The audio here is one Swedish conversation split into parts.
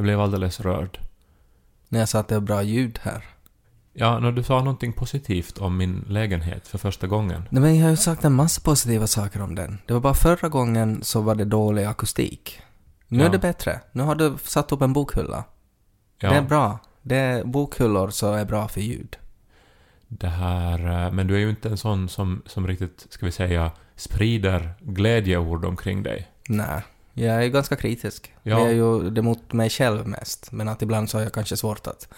Jag blev alldeles rörd. När jag sa att det är bra ljud här. Ja, när du sa någonting positivt om min lägenhet för första gången. Nej men jag har ju sagt en massa positiva saker om den. Det var bara förra gången så var det dålig akustik. Nu Ja. är det bättre. Nu har du satt upp en bokhylla. Ja, Det är bra. Det är bokhyllor så är bra för ljud. det här... eh, Men du är ju inte en sån som, som riktigt, ska vi säga, sprider glädjeord omkring dig. Nej. Jag är ganska kritisk. Ja. Jag är ju det mot mig själv mest. Men att ibland så har jag kanske svårt att,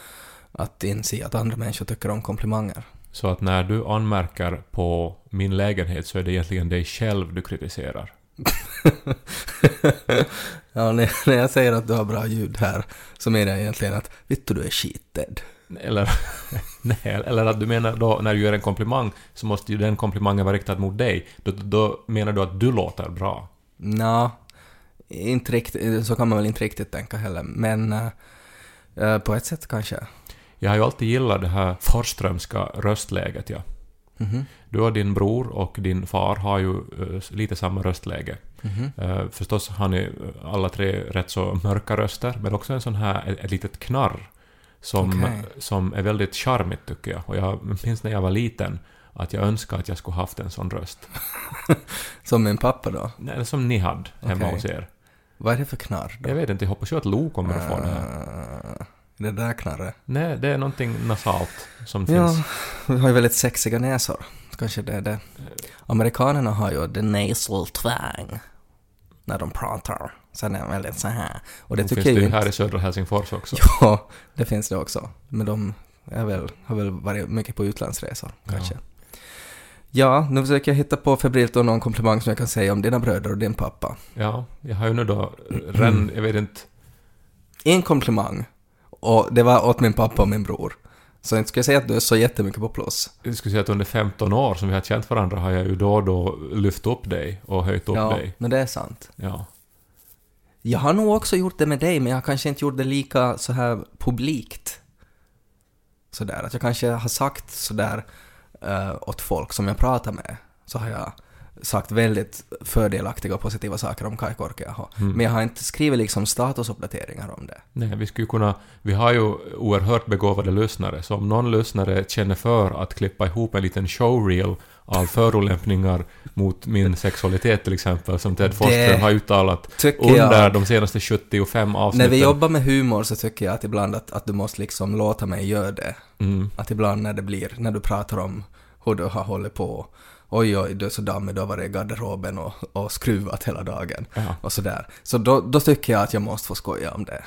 att inse att andra människor tycker om komplimanger. Så att när du anmärker på min lägenhet så är det egentligen dig själv du kritiserar. ja, när, när jag säger att du har bra ljud här så menar jag egentligen att vittu du är skitdead. Eller, nej, eller att du menar då, när du gör en komplimang, så måste ju den komplimangen vara riktad mot dig. Då, då menar du att du låter bra. Nå, inte riktigt, så kan man väl inte riktigt tänka heller. Men eh, på ett sätt kanske. Jag har ju alltid gillat det här Forströmska röstläget, ja. Mhm. Du och din bror och din far har ju eh, lite samma röstläge. Mhm. Eh, förstås har ni alla tre rätt så mörka röster, men också en sån här, ett, ett litet knarr som, Okej. som är väldigt charmigt tycker jag. Och jag minns när jag var liten att jag önskade att jag skulle haft en sån röst. Som min pappa då. Nej, som ni hade hemma Okej. hos er. Vad är det för knarr då? Jag vet inte, jag hoppas ju att Lo kommer att få det här. Eh, det där knarret. Nej, det är någonting nasalt som Ja, finns. vi har ju väldigt sexiga näsor. Kanske det är det. Amerikanerna har ju the nasal twang. När de pratar. Sen är de väldigt så här. Och det Det tycker finns jag det ju här inte. i södra Helsingfors också. Ja, det finns det också. Men de väl, har väl varit mycket på utlandsresor, kanske. Ja, nu försöker jag hitta på febrilt då någon komplimang som jag kan säga om dina bröder och din pappa. Ja, jag har ju nu då redan, jag vet inte, En komplimang, och det var åt min pappa och min bror. Så jag skulle säga att du är så jättemycket på plus. jag skulle säga att under 15 år som vi har känt varandra har jag ju då och då lyft upp dig och höjt upp ja, dig. men det är sant. Ja. Jag har nog också gjort det med dig, men jag har kanske inte gjort det lika så här publikt. Sådär, att jag kanske har sagt sådär uh, åt folk som jag pratar med, så har jag sagt väldigt fördelaktiga och positiva saker om Kai Korkeaho. Mm. Men jag har inte skrivit liksom statusuppdateringar om det. Nej, vi skulle kunna... Vi har ju oerhört begåvade lyssnare, så om någon lyssnare känner för att klippa ihop en liten showreel av förolämpningar mot min sexualitet till exempel, som Ted Forsström har uttalat under jag. de senaste 75 avsnitten. När vi jobbar med humor så tycker jag att ibland att, att du måste liksom låta mig göra det. Mm. Att ibland när det blir, när du pratar om hur du har hållit på, oj oj, du är så dammig, du har varit i garderoben och, och skruvat hela dagen. Ja. Och sådär. Så då, då tycker jag att jag måste få skoja om det.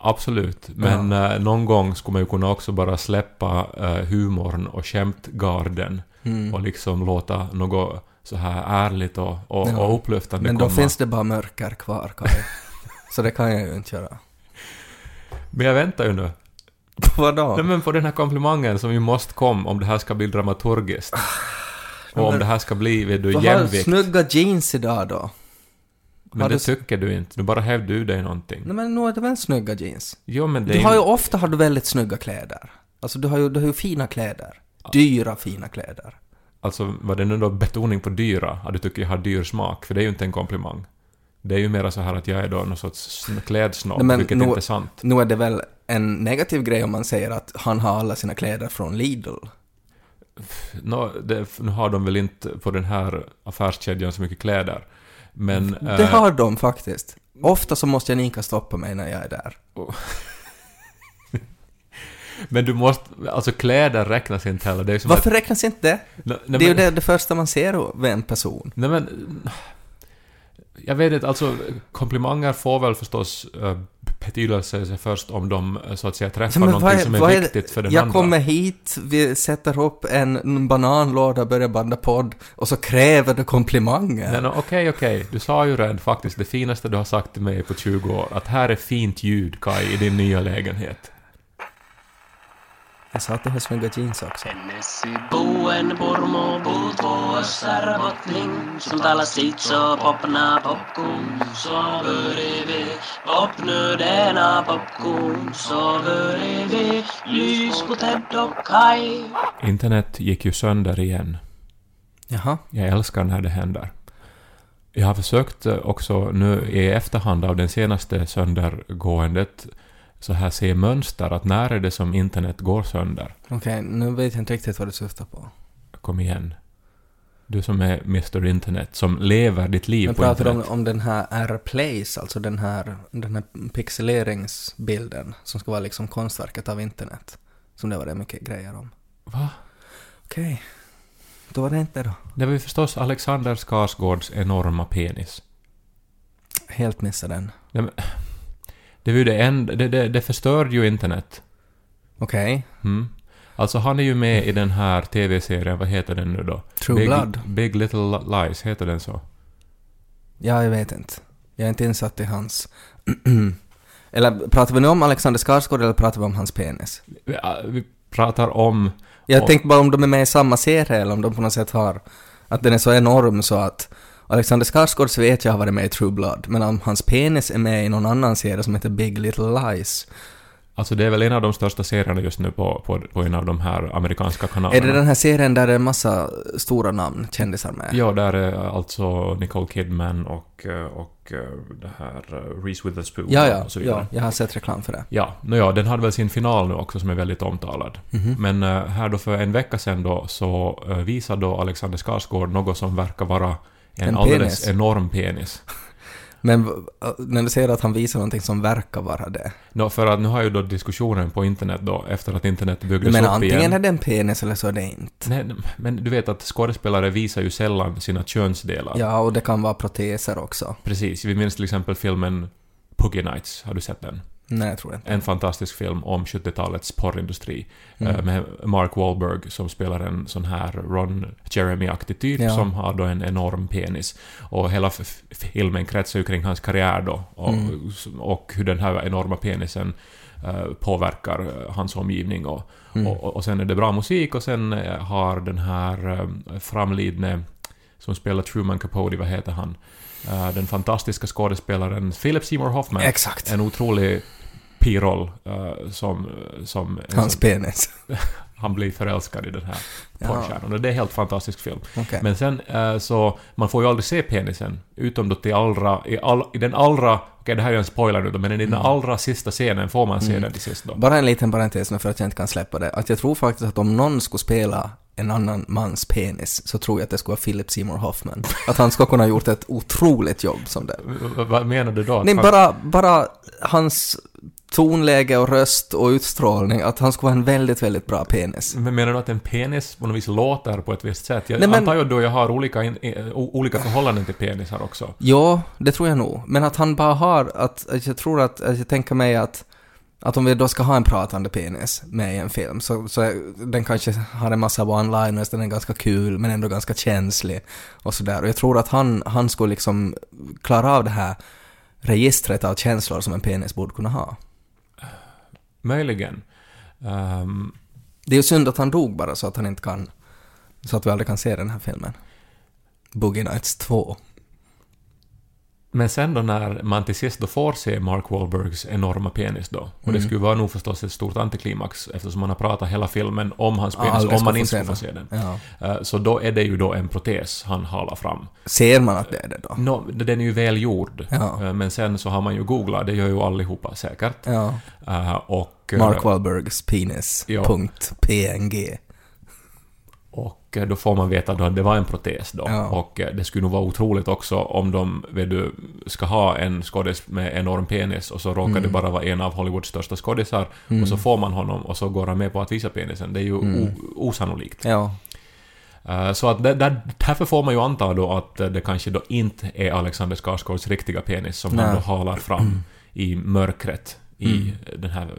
Absolut, men eh, någon gång skulle man ju kunna också bara släppa eh, humorn och skämtgarden Mm. och liksom låta något så här ärligt och, och, Ja. och upplyftande Men då komma. finns det bara mörker kvar, Kaj. Så det kan jag ju inte göra. Men jag väntar ju nu. Vadå? Nej, men på den här komplimangen som ju måste komma om det här ska bli dramaturgiskt. Och om det här ska bli, vet du, Vad har jämvikt. snygga jeans idag då? Men har det du- tycker du inte. Du bara hävde du dig någonting. Nej men nu är det väl snygga jeans? Jo, men det Du har ju ofta har du väldigt snygga kläder. Alltså du har ju, du har ju fina kläder. Dyra fina kläder. Alltså, var det nu då betoning på dyra? Att du tycker jag har dyr smak? För det är ju inte en komplimang. Det är ju mera så här att jag är då någon sorts klädsnobb, Nej, vilket nog- inte är sant. Nu är det väl en negativ grej om man säger att han har alla sina kläder från Lidl. Nå, det, nu har de väl inte på den här affärskedjan så mycket kläder. Men... Det eh, har de faktiskt. Ofta så måste Janika stoppa mig när jag är där. Men du måste... Alltså kläder räknas inte heller. Det är som Varför räknas inte det? att... Nej, det är ju det, det första man ser med en person. Nej men... Jag vet inte, alltså komplimanger får väl förstås äh, betydelse först om de eh, så att säga träffar Men någonting är- som är är viktigt för den Jag andra. kommer hit, vi sätter upp en bananlåda, börjar banda podd och så kräver du komplimanger. Nej, no, okej, okej. Du sa ju redan faktiskt det finaste du har sagt till mig på 20 år, att här är fint ljud, Kai, i din nya lägenhet. Jag sa att du har snygga jeans också. Ennesi buen purmo puutvo össärvotling Som tala sitso popna popkun Så börjar vi popnödena popkun Så börjar vi lys på Ted och Kai Internet gick ju sönder igen. Jaha. Jag älskar när det händer. Jag har försökt eh, också nu i efterhand av den senaste söndergåendet så här se mönster, att när är det som internet går sönder? Okej, nu vet jag inte riktigt vad du syftar på. Kom igen. Du som är Mr Internet, som lever ditt liv Jag på pratar om, internet. om den här R-Place, alltså den här, den här pixeleringsbilden som ska vara liksom konstverket av internet. Som det var det mycket grejer om. Va? Okej, då var det inte då. Det var ju förstås Alexander Skarsgårds enorma penis. Helt missade den. Det, det, var ju det, enda, det, det, det förstörde ju internet. Okej, Mm. Alltså han är ju med i den här TV-serien, vad heter den nu då? True Big, Blood. Big Little Lies, heter den så? Ja, jag vet inte. Jag är inte insatt i hans... eller pratar vi nu om Alexander Skarsgård eller pratar vi om hans penis? Vi, vi pratar om... Jag Och- tänkte bara om de är med i samma serie eller om de på något sätt har... Att den är så enorm så att Alexander Skarsgård så vet jag har varit med i True Blood, men om hans penis är med i någon annan serie som heter Big Little Lies. Alltså det är väl en av de största serierna just nu på, på, på en av de här amerikanska kanalerna. Är det den här serien där det är massa stora namn, kändisar med? Ja, där är alltså Nicole Kidman och, och eh, det här eh, Reese Witherspoon ja, ja, och så vidare. ja, jag har sett reklam för det. Ja, no, ja, den hade väl sin final nu också som är väldigt omtalad. Mhm. Men eh, här då för en vecka sedan då så visade då Alexander Skarsgård något som verkar vara en, En alldeles penis. enorm penis. Men när du säger att han visar någonting som verkar vara det. Nå, för att nu har ju då diskussionen på internet då, efter att internet byggdes Men upp antingen igen. är det en penis eller så är det inte. Nej, men du vet att skådespelare visar ju sällan sina könsdelar. Ja, och det kan vara proteser också. Precis. Vi minns till exempel filmen Puggy Nights. Har du sett den? Nej, tror inte. En fantastisk film om 70-talets porrindustri. Mm. eh, Med Mark Wahlberg som spelar en sån här Ron Jeremy-aktig typ Ja. som har då en enorm penis. Och hela filmen kretsar ju kring hans karriär då. Och, Mm. och hur den här enorma penisen eh, påverkar eh, hans omgivning. Och, Mm. och, och sen är det bra musik och sen har den här framlidne som spelar Truman Capote, vad heter han? Den fantastiska skådespelaren Philip Seymour Hoffman. Exakt. En otrolig piroll eh, som, som Hans som, penis. han blir förälskad i den här porrstjärnan. Och det är en helt fantastisk film. Okej. Men sen eh, så, man får ju aldrig se penisen, utom då till allra, i, all, i den allra, okej det här är ju en spoiler nu då, men i den allra sista scenen får man se Mm. den till sist då. Bara en liten parentes nu för att jag inte kan släppa det. Att jag tror faktiskt att om någon skulle spela en annan mans penis så tror jag att det skulle vara Philip Seymour Hoffman. Att han skulle kunna ha gjort ett otroligt jobb som det. Vad menar du då? Nej, bara, bara hans tonläge och röst och utstrålning, att han skulle vara en väldigt, väldigt bra penis. Men menar du att en penis på något vis låter på ett visst sätt? Jag Nej, men- antar ju då jag har olika, in, olika förhållanden till penisar också. Ja, det tror jag nog. Men att han bara har, att, att jag tror att, att jag tänker mig att att om vi då ska ha en pratande penis med i en film så, så den kanske har en massa one-liners, den är ganska kul men ändå ganska känslig och sådär. Och jag tror att han, han skulle liksom klara av det här registret av känslor som en penis borde kunna ha. Möjligen. Um, Det är ju synd att han dog bara så att han inte kan, så att vi aldrig kan se den här filmen. Boogie Nights 2 men sen då när man till sist då får se Mark Wahlbergs enorma penis då, och det Mm. skulle vara nog förstås ett stort antiklimax eftersom man har pratat hela filmen om hans penis, aldrig om man inte skulle få se den. Ja. Eh, Så då är det ju då en protes han halar fram. Ser man att det är det då? Nå, den är ju väl gjord, Ja. Eh, men sen så har man ju googlat, det gör ju allihopa säkert. Ja. Eh, Och, Mark Wahlbergs penis. Ja. PNG. Och eh, då får man veta att det var en protes då. Ja. Och eh, det skulle nog vara otroligt också om de, vet du, ska ha en skådis med enorm penis och så råkar Mm. det bara vara en av Hollywoods största skådisar och så får man honom och så går han med på att visa penisen. Det är ju Mm. osannolikt. Ja. Eh, Så att där, därför får man ju anta då att det kanske då inte är Alexander Skarsgårds riktiga penis som han Nej. då halar fram i mörkret i Mm. den här...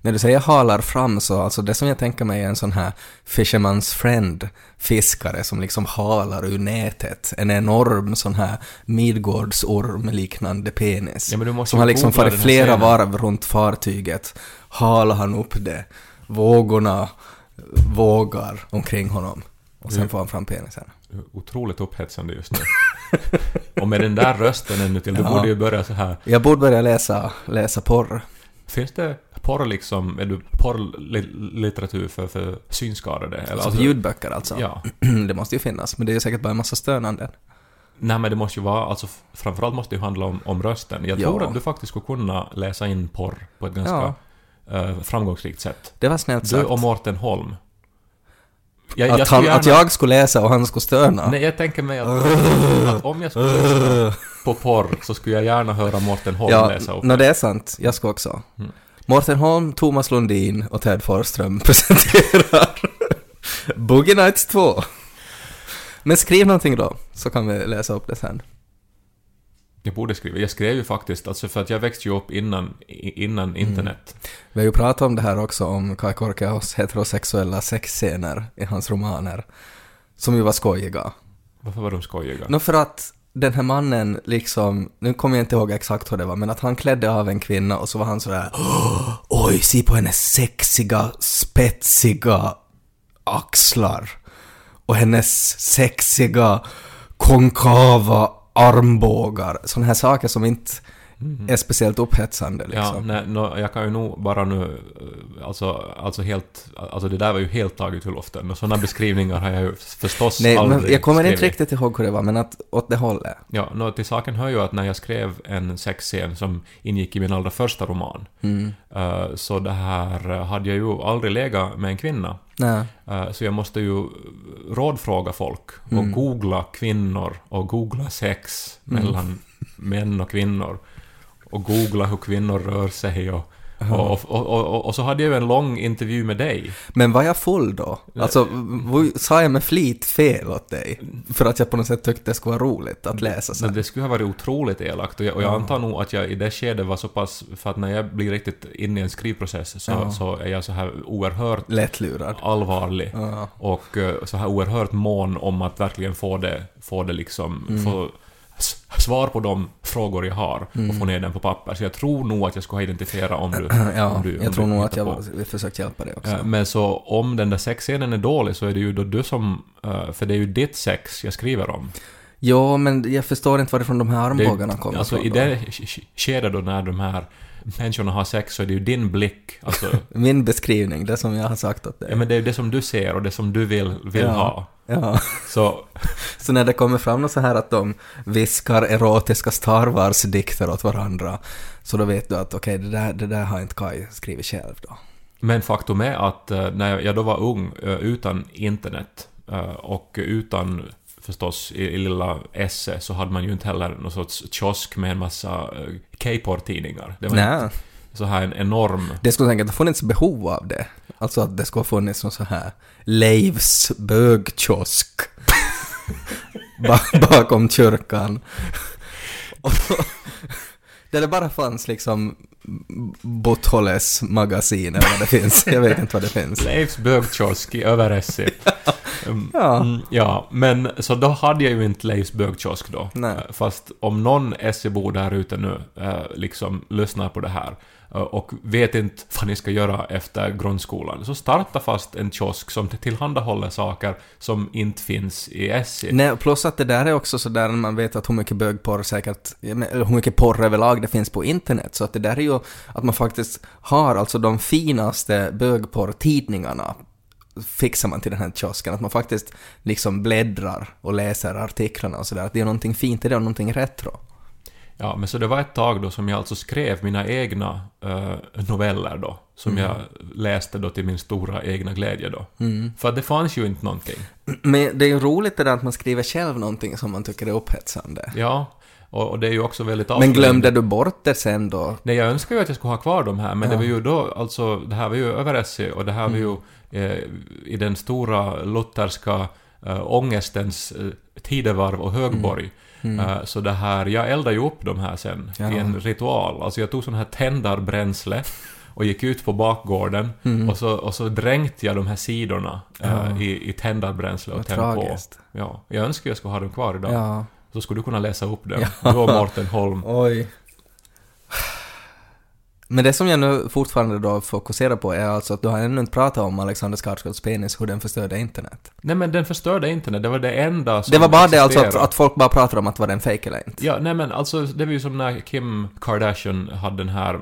När du säger halar fram så, alltså det som jag tänker mig är en sån här Fisherman's Friend fiskare som liksom halar ur nätet. En enorm sån här Midgårdsorm liknande penis. Ja, men du måste som har liksom farit flera varv runt fartyget. Halar han upp det. Vågorna vågar omkring honom. Och sen Mm. får han fram penisen. Otroligt upphetsande just nu. och med den där rösten ännu till, du Ja. borde ju börja så här. Jag borde börja läsa, läsa porr. Finns det porr liksom, är du porrlitteratur för, för synskadade? Eller, Alltså ljudböcker alltså. Ja. det måste ju finnas, men det är säkert bara en massa stönanden. Nej men det måste ju vara, alltså framförallt måste det ju handla om, om rösten. Jag Ja. tror att du faktiskt skulle kunna läsa in porr på ett ganska eh, framgångsrikt sätt. Det var snällt Du sagt. och Mårten Holm. Jag, att, skulle han, att gärna- jag skulle läsa och han skulle stöna. Nej, jag tänker mig att, att om jag skulle lyssna på porr så skulle jag gärna höra Mårten Holm ja, läsa upp no, det är sant. Jag ska också. Mm. Holm, Thomas Lundin och Ted Forsström presenterar Boogie Nights 2. Men skriv någonting då, så kan vi läsa upp det sen. Jag borde skriva. Jag skrev ju faktiskt, alltså för att jag växte ju upp innan, innan Mm. internet. Vi har ju pratat om det här också, om Kai Korkeaus heterosexuella sexscener i hans romaner. Som ju var skojiga. Varför var de skojiga? Nå för att den här mannen liksom, nu kommer jag inte ihåg exakt hur det var, men att han klädde av en kvinna och så var han sådär "Åh, Oj, se på hennes sexiga, spetsiga axlar. Och hennes sexiga, konkava armbågar. Sådana här saker som inte är speciellt upphetsande Ja, liksom. nej, nå, jag kan ju nog bara nu, eh, alltså, alltså helt, alltså det där var ju helt taget ur luften. Och sådana beskrivningar har jag ju förstås Nej, aldrig men jag kommer inte skrivit. riktigt ihåg hur det var, men att åt det hållet. Ja, nå, till saken hör ju att när jag skrev en sexscen som ingick i min allra första roman, Mm. eh, så det här eh, hade jag ju aldrig legat med en kvinna. Nej. Så jag måste ju rådfråga folk och Mm. googla kvinnor och googla sex mellan män och kvinnor. Och googla hur kvinnor rör sig och, och, och, och, och, så hade jag ju en lång intervju med dig. Men var jag full då? Alltså, sa jag med flit fel åt dig? För att jag på något sätt tyckte det skulle vara roligt att läsa så. Men det skulle ha varit otroligt elakt och jag, och jag antar nog att jag i det skedet var så pass, för att när jag blir riktigt inne i en skrivprocess så, så är jag så här oerhört Lättlurad. allvarlig Ja. och eh, så här oerhört mån om att verkligen få det, få det liksom, Mm. få svar på de frågor jag har och få ner den på papper. Så jag tror nog att jag skulle ha identifierat om du... Ja, om du om jag tror nog att jag var- försökt hjälpa dig också. Men så om den där sexscenen är dålig så är det ju då du som... eh, För det är ju ditt sex jag skriver om. Ja, men jag förstår inte varifrån de här armbågarna kommer Alltså i det sk- sk- skedet då när de här människorna har sex så är det ju din blick. Alltså, Min beskrivning, det som jag har sagt åt dig. ja men det är ju det som du ser och det som du vill, vill Ja. ha. Ja. Så Så när det kommer fram något så här att de viskar erotiska Star Wars-dikter åt varandra, så då vet du att okej, det, där, det där har inte Kai skrivit själv då. Men faktum är att eh, när jag då var ung, eh, utan internet eh, och utan förstås i, i lilla Esse så hade man ju inte heller någon sorts kiosk med en massa K-porr-tidningar. Det var inte så här en enorm... det skulle tänka att det funnits behov av det. Alltså att det skulle ha funnits någon så här Leifs bögkiosk ba- bakom kyrkan. Där det bara fanns liksom Bottholles magasin eller vad det finns. Jag vet inte vad det finns. Leifs bögkiosk i Överessi. Mm, Ja. mm, ja, men så då hade jag ju inte Leifs bögkiosk då. Nej. Fast om någon SE-bo där ute nu eh, liksom lyssnar på det här Eh, och vet inte vad ni ska göra efter grundskolan, så starta fast en kiosk som tillhandahåller saker som inte finns i SE. Nej, plus att det där är också sådär när man vet att hur mycket bögporr säkert, eller hur mycket porr överlag det finns på internet, så att det där är ju att man faktiskt har alltså de finaste bögporrtidningarna fixar man till den här kiosken, att man faktiskt liksom bläddrar och läser artiklarna och sådär, att det är någonting fint i det och någonting retro. Ja, men så det var ett tag då som jag alltså skrev mina egna eh, noveller då, som Mm. jag läste då till min stora egna glädje då. För att det fanns ju inte någonting. Men det är ju roligt det där att man skriver själv någonting som man tycker är upphetsande. Ja, och, och det är ju också väldigt Men avslöjande. glömde du bort det sen då? Nej, jag önskar ju att jag skulle ha kvar de här, men Ja. det var ju då, alltså, det här var ju över och det här var ju eh, i den stora lutherska eh, ångestens eh, tidevarv och högborg. Eh, så det här, jag eldade ju upp de här sen Ja. i en ritual. Alltså jag tog sån här tändarbränsle och gick ut på bakgården och, så, och så dränkte jag de här sidorna eh, Ja. i, i tändarbränsle och Vad tände på. tragiskt. Ja, jag önskar jag skulle ha dem kvar idag. Ja. Så skulle du kunna läsa upp dem. Ja. Du och Mårten Holm. Oj. Men det som jag nu fortfarande då fokuserar på är alltså att du har ännu inte pratat om Alexander Skarsgårds penis, hur den förstörde internet. Nej men den förstörde internet, det var det enda som Det var bara det alltså att, existerade. att folk bara pratar om att var den fake eller inte. Ja, nej men alltså det var ju som när Kim Kardashian hade den här... eh,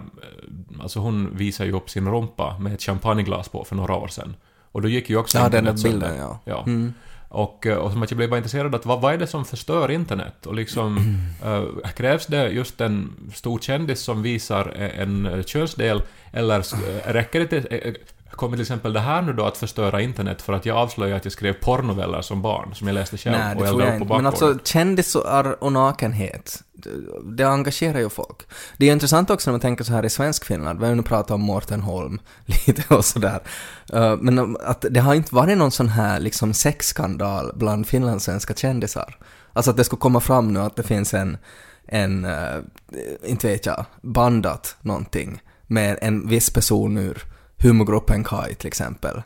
Alltså hon visade ju upp sin rumpa med ett champagneglas på för några år sedan. Och då gick ju också Ja, den internet sönder. bilden ja. Ja. Mm. Och, eh, och som att jag blev bara intresserad av vad, vad är det som förstör internet? Och liksom, eh, krävs det just en stor kändis som visar en, könsdel, eller eh, räcker det till, Kommer till exempel det här nu då att förstöra internet för att jag avslöjade att jag skrev porrnoveller som barn, som jag läste själv Nej, och det tror eldade jag inte. Men alltså kändisar och nakenhet, det, engagerar ju folk. Det är intressant också när man tänker så här i svensk Finland, vi har ju nu pratat om Mårten Holm lite och sådär. Uh, men att det har inte varit någon sån här liksom sexskandal bland finlandssvenska kändisar. Alltså att det skulle komma fram nu att det finns en, en uh, inte vet jag, bandat någonting med en viss person ur humorgruppen Kai till exempel.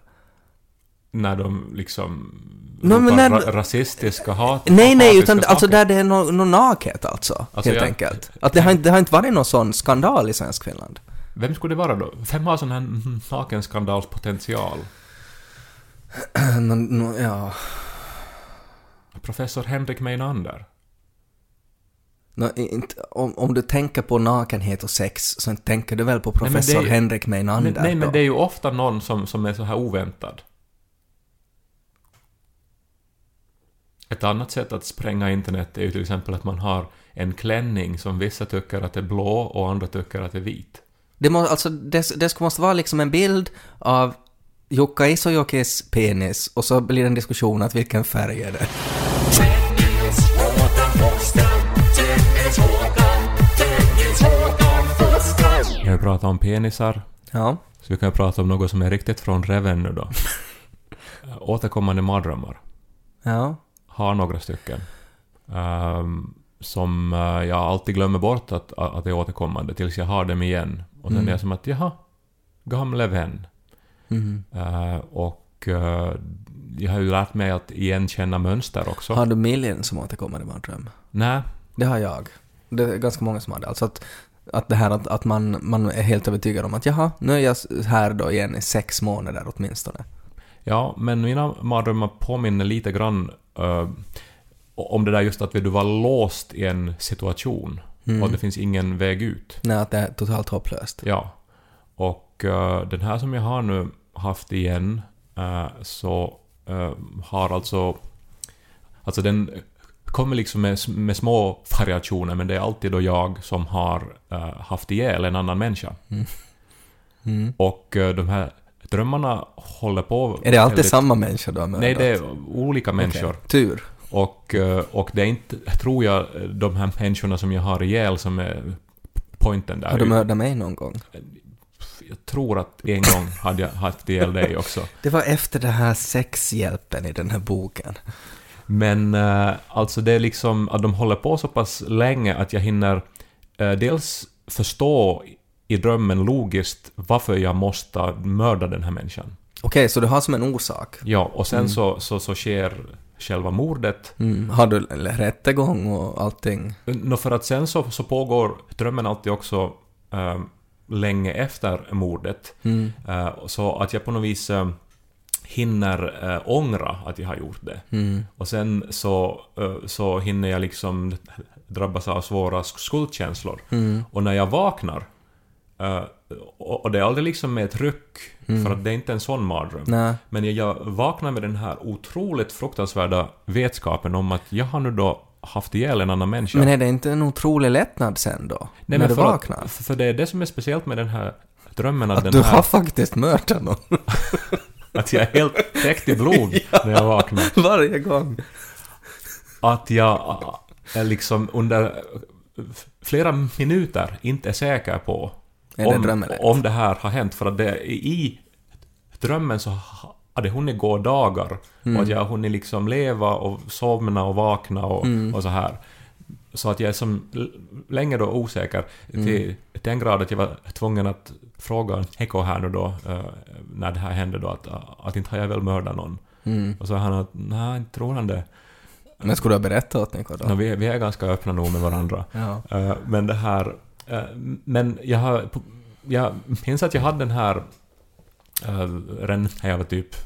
när de liksom No, men när- ra- rasistiska hat Nej, nej, utan alltså saker. där det är någon no nakhet alltså, Alltså, helt jag- enkelt. Att det har, inte, det har inte varit någon sån skandal i svensk Finland. Vem skulle det vara då? Vem har sån här nakenskandalspotential? no, no, ja, Professor Henrik Meinander? No, inte, om, om du tänker på nakenhet och sex så tänker du väl på men professor ju- Henrik Men, Meinander nej, men då? det är ju ofta någon som, som är så här oväntad. Ett annat sätt att spränga internet är ju till exempel att man har en klänning som vissa tycker att är blå och andra tycker att är vit. Det, må, alltså, det, det måste vara liksom en bild av Jukka Isojokis penis och så blir det en diskussion att vilken färg är det? Vi har pratat om penisar, Ja. så vi kan ju prata om något som är riktigt från reven nu då. Återkommande mardrömmar. Ja. har några stycken. Ehm, som eh, jag alltid glömmer bort att, att det är återkommande tills jag har dem igen. Och sen Mm. är jag som att jaha, gamle vän. Mhm. Eh, och eh, jag har ju lärt mig att igenkänna mönster också. Har du Million som återkommer i mardröm? Nej, Det har jag. Det är ganska många som har det. Alltså att, att det här att, att man, man är helt övertygad om att jaha, nu är jag här då igen i sex månader åtminstone. ja, men mina mardrömmar påminner lite grann eh, om det där just att du var låst i en situation Mm. och det finns ingen väg ut. Nej, att det är totalt hopplöst. Ja. Och eh, den här som jag har nu haft igen eh, så har alltså... Alltså den kommer liksom med, med små variationer men det är alltid då jag som har eh, haft ihjäl en annan människa. Mm. Och eh, de här drömmarna håller på... Är det alltid väldigt- samma människa du har mördat? Nej, det är olika människor. Okej. Tur. Och, eh, och det är inte, tror jag, de här människorna som jag har ihjäl som är pointen där. Har du mördat mig någon gång? Jag tror att en gång hade jag haft ihjäl dig också. Det var efter det här sexhjälpen i den här boken. Men eh, alltså det är liksom att de håller på så pass länge att jag hinner eh, dels förstå i drömmen logiskt varför jag måste mörda den här människan. Okej, så du har som en orsak? Ja, och sen så, så, så sker själva mordet. Mm. Har du rättegång och allting? Nå, för att sen så, så pågår drömmen alltid också eh, länge efter mordet. Mm. Eh, så att jag på något vis eh, hinner eh, ångra att jag har gjort det. Mm. Och sen så, eh, så hinner jag liksom drabbas av svåra sk- skuldkänslor. Mm. Och när jag vaknar, eh, och och det är aldrig liksom med ett ryck, för att det är inte en sån mardröm. Nej. Men jag vaknar med den här otroligt fruktansvärda vetskapen om att jag har nu då haft ihjäl en annan människa. Men är det inte en otrolig lättnad sen då? Nej, när du vaknar? Att, för det är det som är speciellt med den här drömmen att, Att den du här, har faktiskt mördat någon. att jag är helt täckt i blod när jag vaknar. Varje gång. att jag äh, liksom under flera minuter inte är säker på Är det om, eller om det här har hänt. För att det, i drömmen så hade hunnit gå dagar Mm. och att jag har hunnit liksom leva och somna och vakna och, Mm. och så här. Så att jag är som länge då osäker Mm. till den grad att jag var tvungen att fråga Heko här nu då, äh, när det här hände då, att, att inte har jag väl mördat någon. Mm. Och så han att nej, inte tror han det. Men skulle du ha berättat åt Niko då? No, vi, vi är ganska öppna nog med varandra. Ja. Eh, men det här... eh, men jag har... Jag minns att jag hade den här... Redan när jag var typ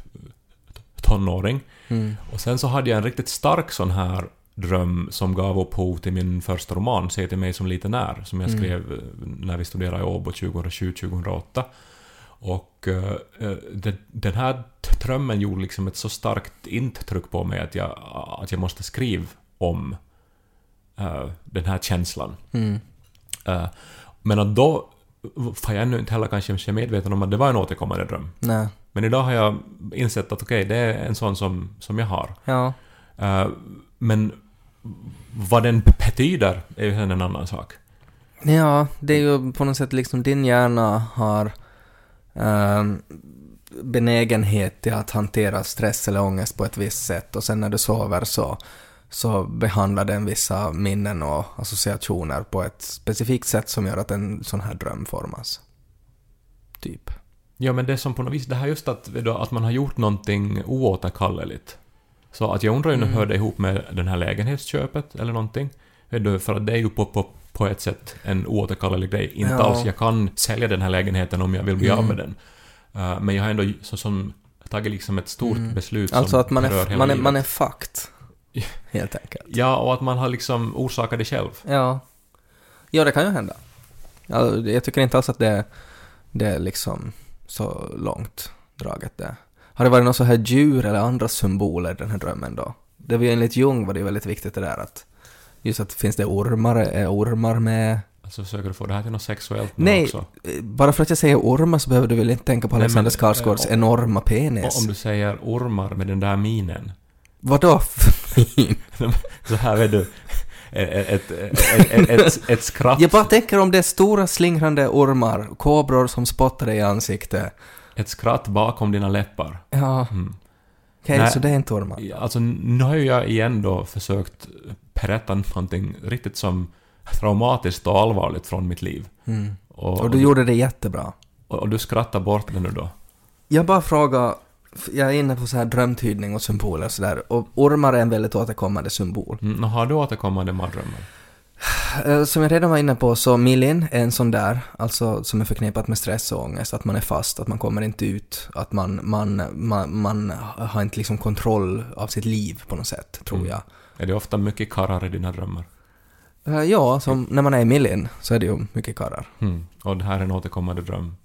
tonåring. Mm. Och sen så hade jag en riktigt stark sån här dröm som gav upphov till min första roman, Säg till mig som liten är, som jag Mm. skrev eh, när vi studerade i Åbo 2007-2008. Och eh, eh, den, den här drömmen gjorde liksom ett så starkt intryck på mig att jag, att jag måste skriva om eh, den här känslan. Mm. Eh, men att då var jag ännu inte heller kanske medveten om att det var en återkommande dröm. Nej. Men idag har jag insett att okej, det är en sån som, som jag har. Ja. Men vad den betyder är ju en annan sak. Ja, det är ju på något sätt liksom din hjärna har ehm, benägenhet till att hantera stress eller ångest på ett visst sätt och sen när du sover så, så behandlar den vissa minnen och associationer på ett specifikt sätt som gör att en sån här dröm formas. Typ. Ja, men det är som på något vis, det här just att, att man har gjort någonting oåterkalleligt. Så att jag undrar ju nu, Mm. hör det ihop med den här lägenhetsköpet eller någonting? För att det är ju på, på, på ett sätt en oåterkallelig grej. Inte Ja. alls, jag kan sälja den här lägenheten om jag vill bli av Mm. med den. Uh, men jag har ändå så, som tagit liksom ett stort Mm. beslut Alltså som att man är, man är, man är fucked. Helt enkelt. Ja, och att man har liksom orsakat det själv. Ja. Ja, det kan ju hända. Ja, jag tycker inte alls att det, det är liksom så långt draget det. Har det varit något så här djur eller andra symboler i den här drömmen då? Det var ju enligt Jung var det väldigt viktigt det där att just att finns det ormar, är ormar med? Alltså försöker du få det här till något sexuellt Nej, också? eh, bara för att jag säger ormar så behöver du väl inte tänka på Alexander men, Skarsgårds eh, enorma penis? om du säger ormar med den där minen. Vadå? Så här vet du. Ett, ett, ett, ett skratt. jag bara tänker om det är stora slingrande ormar, kobror som spottar dig i ansiktet. Ett skratt bakom dina läppar. Ja, Mm. okej, Nej. så det är inte ormar. Alltså, nu har ju jag igen då försökt berätta någonting riktigt som traumatiskt och allvarligt från mitt liv. Mm. Och, Och du gjorde det jättebra. och, och du skrattar bort det nu då. Jag bara frågar, jag är inne på så här drömtydning och symboler och sådär, och ormar är en väldigt återkommande symbol. Mm, har du återkommande mardrömmar? Eh, Som jag redan var inne på så Milin är en sån där, alltså som är förknippat med stress och ångest, att man är fast, att man kommer inte ut, att man, man, man, man har inte liksom kontroll av sitt liv på något sätt, tror Mm. jag. Är det ofta mycket karrar i dina drömmar? Eh, Ja, som när man är i Milin så är det ju mycket karlar. Mm. Och det här är en återkommande dröm.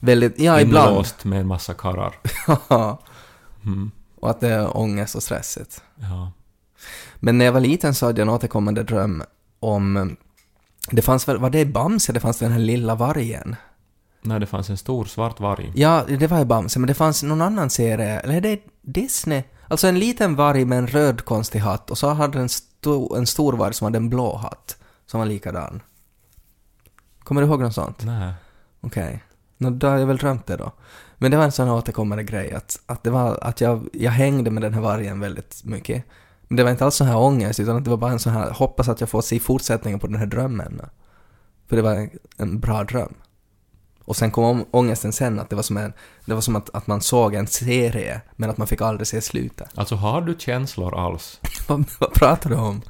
Väldigt, ja ibland. Inlåst med en massa karrar. Mm. och att det är ångest och stressigt. Ja. Men när jag var liten så hade jag en återkommande dröm om... Det fanns väl, var det i Bamse det fanns den här lilla vargen? Nej, det fanns en stor svart varg. Ja, det var i Bamse, men det fanns någon annan serie, eller är det Disney? Alltså en liten varg med en röd konstig hatt och så hade en, sto, en stor varg som hade en blå hatt, som var likadan. Kommer du ihåg något sånt? Nej. Okej. Nå, då har jag väl drömt det då. Men det var en sån här återkommande grej att, att det var att jag, jag hängde med den här vargen väldigt mycket. Men det var inte alls sån här ångest utan att det var bara en sån här, hoppas att jag får se fortsättningen på den här drömmen. För det var en, bra dröm. Och sen kom om, ångesten sen att det var som, en, det var som att, att man såg en serie men att man fick aldrig se slutet. Alltså, har du känslor alls? vad, vad pratar du om?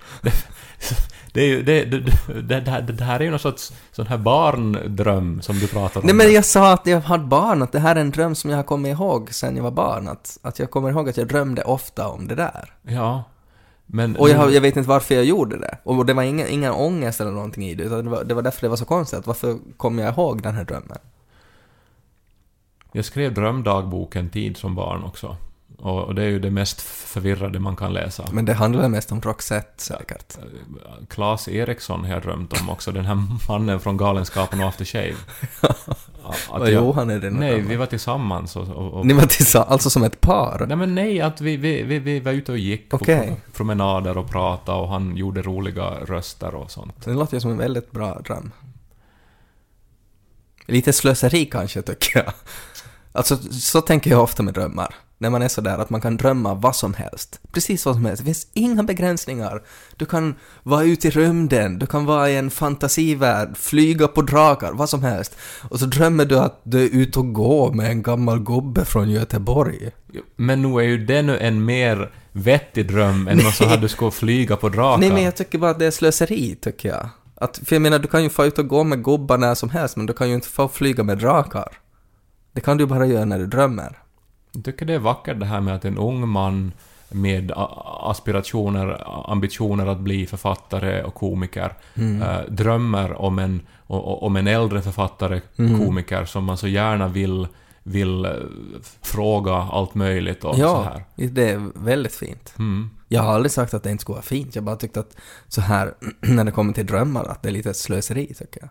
Det, är ju, det, det, det, det här är ju någon sorts sån här barndröm som du pratar om. Nej men jag sa att jag hade barn, att det här är en dröm som jag har kommit ihåg sen jag var barn. Att, att jag kommer ihåg att jag drömde ofta om det där. Ja. Men... Och jag, jag vet inte varför jag gjorde det. Och det var ingen, ingen ångest eller någonting i det, utan det var, det var därför det var så konstigt. Varför kom jag ihåg den här drömmen? Jag skrev drömdagbok en tid som barn också. Och, och det är ju det mest förvirrade man kan läsa. Men det handlar mest om Roxette säkert. Claes Eriksson har jag drömt om också, den här mannen från Galenskapen och After Shave. Att Och Johan är det Nej, vi var tillsammans och... och, och Ni var tillsammans, alltså som ett par? Nej men nej, att vi, vi, vi, vi var ute och gick Okej. på promenader och pratade och han gjorde roliga röster och sånt. Det låter ju som en väldigt bra dröm. Lite slöseri kanske, tycker jag. Alltså, så tänker jag ofta med drömmar. När man är sådär att man kan drömma vad som helst. Precis vad som helst. Det finns inga begränsningar. Du kan vara ute i rymden, du kan vara i en fantasivärld, flyga på drakar, vad som helst. Och så drömmer du att du är ute och går med en gammal gubbe från Göteborg. Men nu är ju det nu en mer vettig dröm än någon så här du ska flyga på drakar. Nej men jag tycker bara att det är slöseri, tycker jag. Att, för jag menar, du kan ju få ut och gå med gubbar när som helst, men du kan ju inte få flyga med drakar. Det kan du bara göra när du drömmer. Jag tycker det är vackert det här med att en ung man med aspirationer, ambitioner att bli författare och komiker, Mm. eh, drömmer om en, om en äldre författare, Mm. komiker, som man så gärna vill, vill eh, fråga allt möjligt och så Ja, här. det är väldigt fint. Mm. Jag har aldrig sagt att det inte skulle vara fint, jag bara tyckte att så här, när det kommer till drömmar, att det är lite slöseri tycker jag.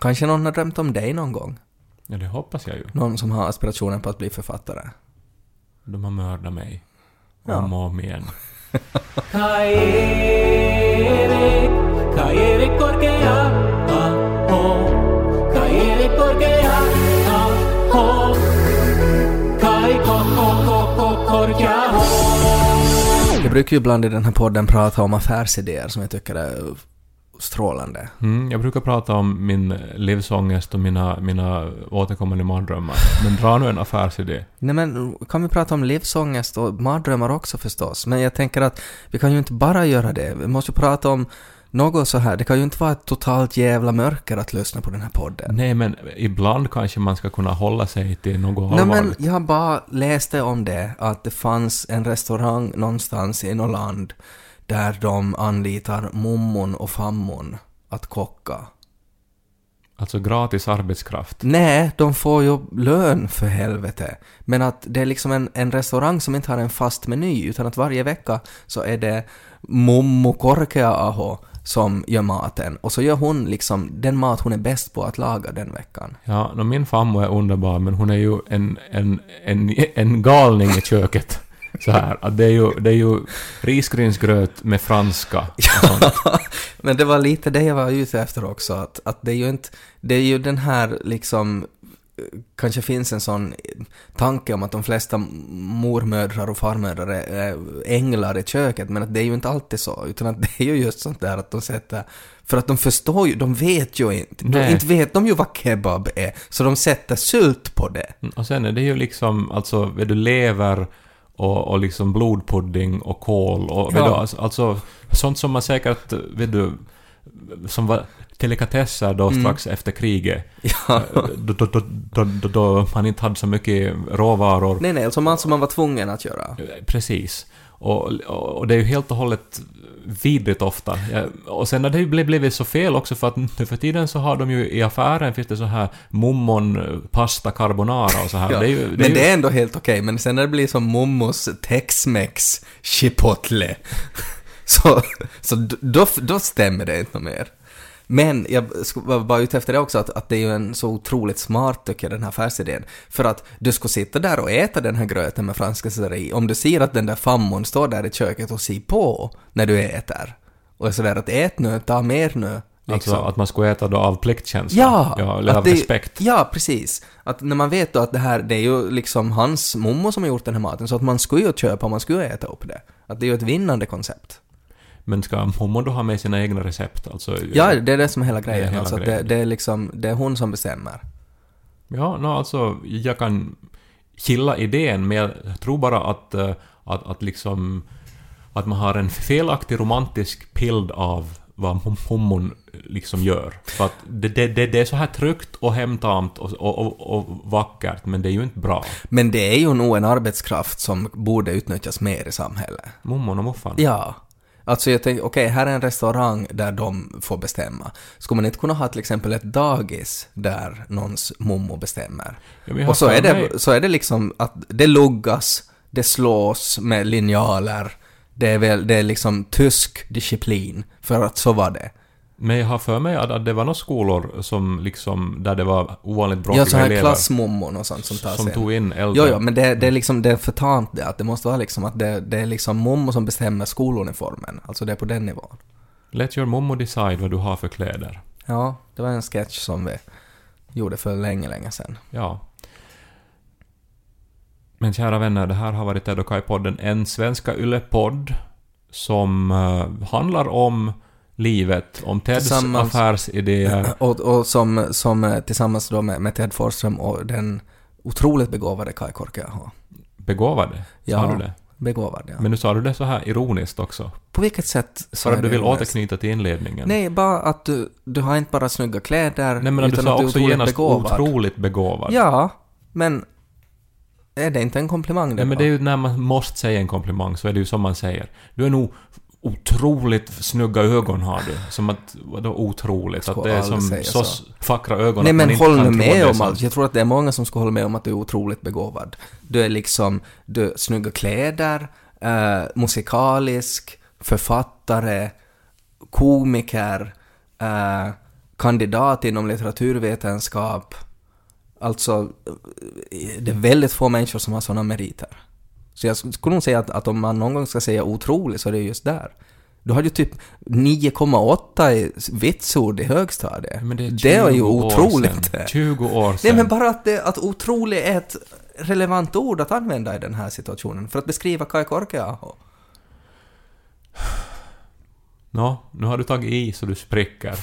Kanske någon har drömt om dig någon gång? Ja, det hoppas jag ju. Någon som har aspirationen på att bli författare? De har mördat mig. Ja. Om och om igen. Jag brukar ju ibland i den här podden prata om affärsidéer som jag tycker är strålande. Mm, jag brukar prata om min livsångest och mina, mina återkommande mardrömmar. Men dra nu en affärsidé. Nej men, kan vi prata om livsångest och mardrömmar också förstås? Men jag tänker att vi kan ju inte bara göra det. Vi måste prata om något så här. Det kan ju inte vara ett totalt jävla mörker att lyssna på den här podden. Nej, men ibland kanske man ska kunna hålla sig till något Nej men allvarligt. jag bara läste om det, att det fanns en restaurang någonstans i något land där de anlitar mummon och fammon att kocka. Alltså gratis arbetskraft. Nej, de får ju lön för helvete. Men att det är liksom en, en restaurang som inte har en fast meny, utan att varje vecka så är det Mommo Korkea-aho som gör maten. Och så gör hon liksom den mat hon är bäst på att laga den veckan. Ja, no, min farmor är underbar, men hon är ju en, en, en, en galning i köket. Så här, att det är ju, det är ju risgrynsgröt med franska och sånt. Men det var lite det jag var ute efter också, att, att det är ju inte, det är ju den här liksom, kanske finns en sån tanke om att de flesta mormödrar och farmödrar är, änglar i köket, men att det är ju inte alltid så, utan att det är ju just sånt där att de sätter, för att de förstår ju, de vet ju inte, de, Nej. inte vet de ju vad kebab är, så de sätter sylt på det. Och sen är det ju liksom, alltså, du, lever och, och liksom blodpudding och kål och vet Ja. du, alltså, alltså sånt som man säkert, vet du, som var delikatesser då Mm. strax efter kriget. Ja. Då, då, då, då, då, man inte hade så mycket råvaror. Nej, nej, som man, som man var tvungen att göra. Precis. Och, och, det är ju helt och hållet vidrigt ofta. Och sen har det ju blivit- så fel också för att nu för tiden så har de ju i affären finns det så här mummon eh, pasta carbonara och så här. Ja, Det ju, men är ju, det är ändå helt okej, men sen när det blir som mommos tex-mex chipotle, så, så då, då stämmer det inte mer. Men jag var bara ute efter det också, att, att det är ju en så otroligt smart, tycker jag, den här affärsidén. För att du ska sitta där och äta den här gröten med franska selleri, om du ser att den där fammon står där i köket och ser på när du äter. Och är sådär att ät nu, ta mer nu. Alltså liksom. att man skulle äta då av pliktkänsla. Ja! ja eller av det- respekt. Ja, precis. Att när man vet då att det här, det är ju liksom hans mommo som har gjort den här maten, så att man skulle ju köpa, man skulle äta upp det. Att det är ju ett vinnande koncept. Men ska mommo då ha med sina egna recept? Alltså, Ja, det är det som är hela Det är grejen. hela alltså grejen. Det, det är liksom, det är hon som bestämmer. Ja, no, alltså jag kan gilla idén, men jag tror bara att, eh, att, att liksom att man har en felaktig romantisk bild av vad mom- mommon liksom gör. För att det, det, det, är så här tryggt och hemtamt och, och, och, och vackert, men det är ju inte bra. Men det är ju nog en arbetskraft som borde utnyttjas mer i samhället. Mommon och moffan. Ja. Alltså jag tänker, okej, här är en restaurang där de får bestämma. Skulle man inte kunna ha till exempel ett dagis där någons mommo bestämmer? Ja, Och så är, det, mig- så är det liksom att det luggas, det slås med linjaler, det är väl, det är liksom tysk disciplin, för att så var det. Men jag har för mig att, att det var några skolor som liksom, där det var ovanligt Ja, bråkiga så här elever klassmommon och sånt som tar som sig. tog in äldre. Jo, jo, men det, det är liksom, det är för tamt det, att det måste vara liksom att det, det är liksom mommo som bestämmer skoluniformen. Alltså det är på den nivån. Let your mommo decide vad du har för kläder. Ja, det var en sketch som vi gjorde för länge, länge sedan. Ja. Men kära vänner, det här har varit Ted och Kai-podden, en Svenska Yle-podd som eh, handlar om livet, om Teds affärsidéer. Och, och som, som eh, tillsammans då med, med Ted Forsström och den otroligt begåvade Kai Korkeaho. Begåvade, sa Ja. du det? Begåvad, ja. Men nu sa du det så här ironiskt också. På vilket sätt För att du vill ironiskt? återknyta till inledningen. Nej, bara att du, du har inte bara snygga kläder, Nej men du utan sa att du också otroligt genast begåvad. otroligt begåvad. Ja, men är det inte en komplimang det Nej, men det är ju när man måste säga en komplimang så är det ju som man säger. Du är nog otroligt snygga ögon har du. Som att, vadå otroligt? Att det är som så, så. vackra ögon Nej men håll nu är med om allt. Jag tror att det är många som skulle hålla med om att du är otroligt begåvad. Du är liksom, du har snygga kläder, eh, musikalisk, författare, komiker, eh, kandidat inom litteraturvetenskap. Alltså, eh, det är väldigt få människor som har sådana meriter. Så jag skulle nog säga att, att om man någon gång ska säga otrolig så är det just där. Du hade ju typ 9,8 i vitsord i högstadiet. Men det är, det är ju 20 år otroligt. sedan. 20 år sedan. Nej men bara att, det, att otrolig är ett relevant ord att använda i den här situationen för att beskriva Kai Korkeaho. Nå, nu har du tagit i så du spricker.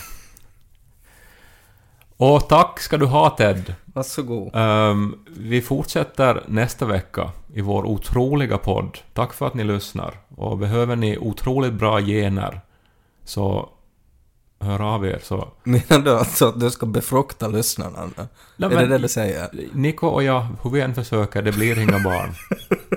Och tack ska du ha Ted. Varsågod. Ehm, vi fortsätter nästa vecka i vår otroliga podd. Tack för att ni lyssnar. Och behöver ni otroligt bra gener så hör av er så... Menar du alltså att du ska befrukta lyssnarna? Nej, är det det du säger? Niko och jag, hur vi än försöker, det blir inga barn.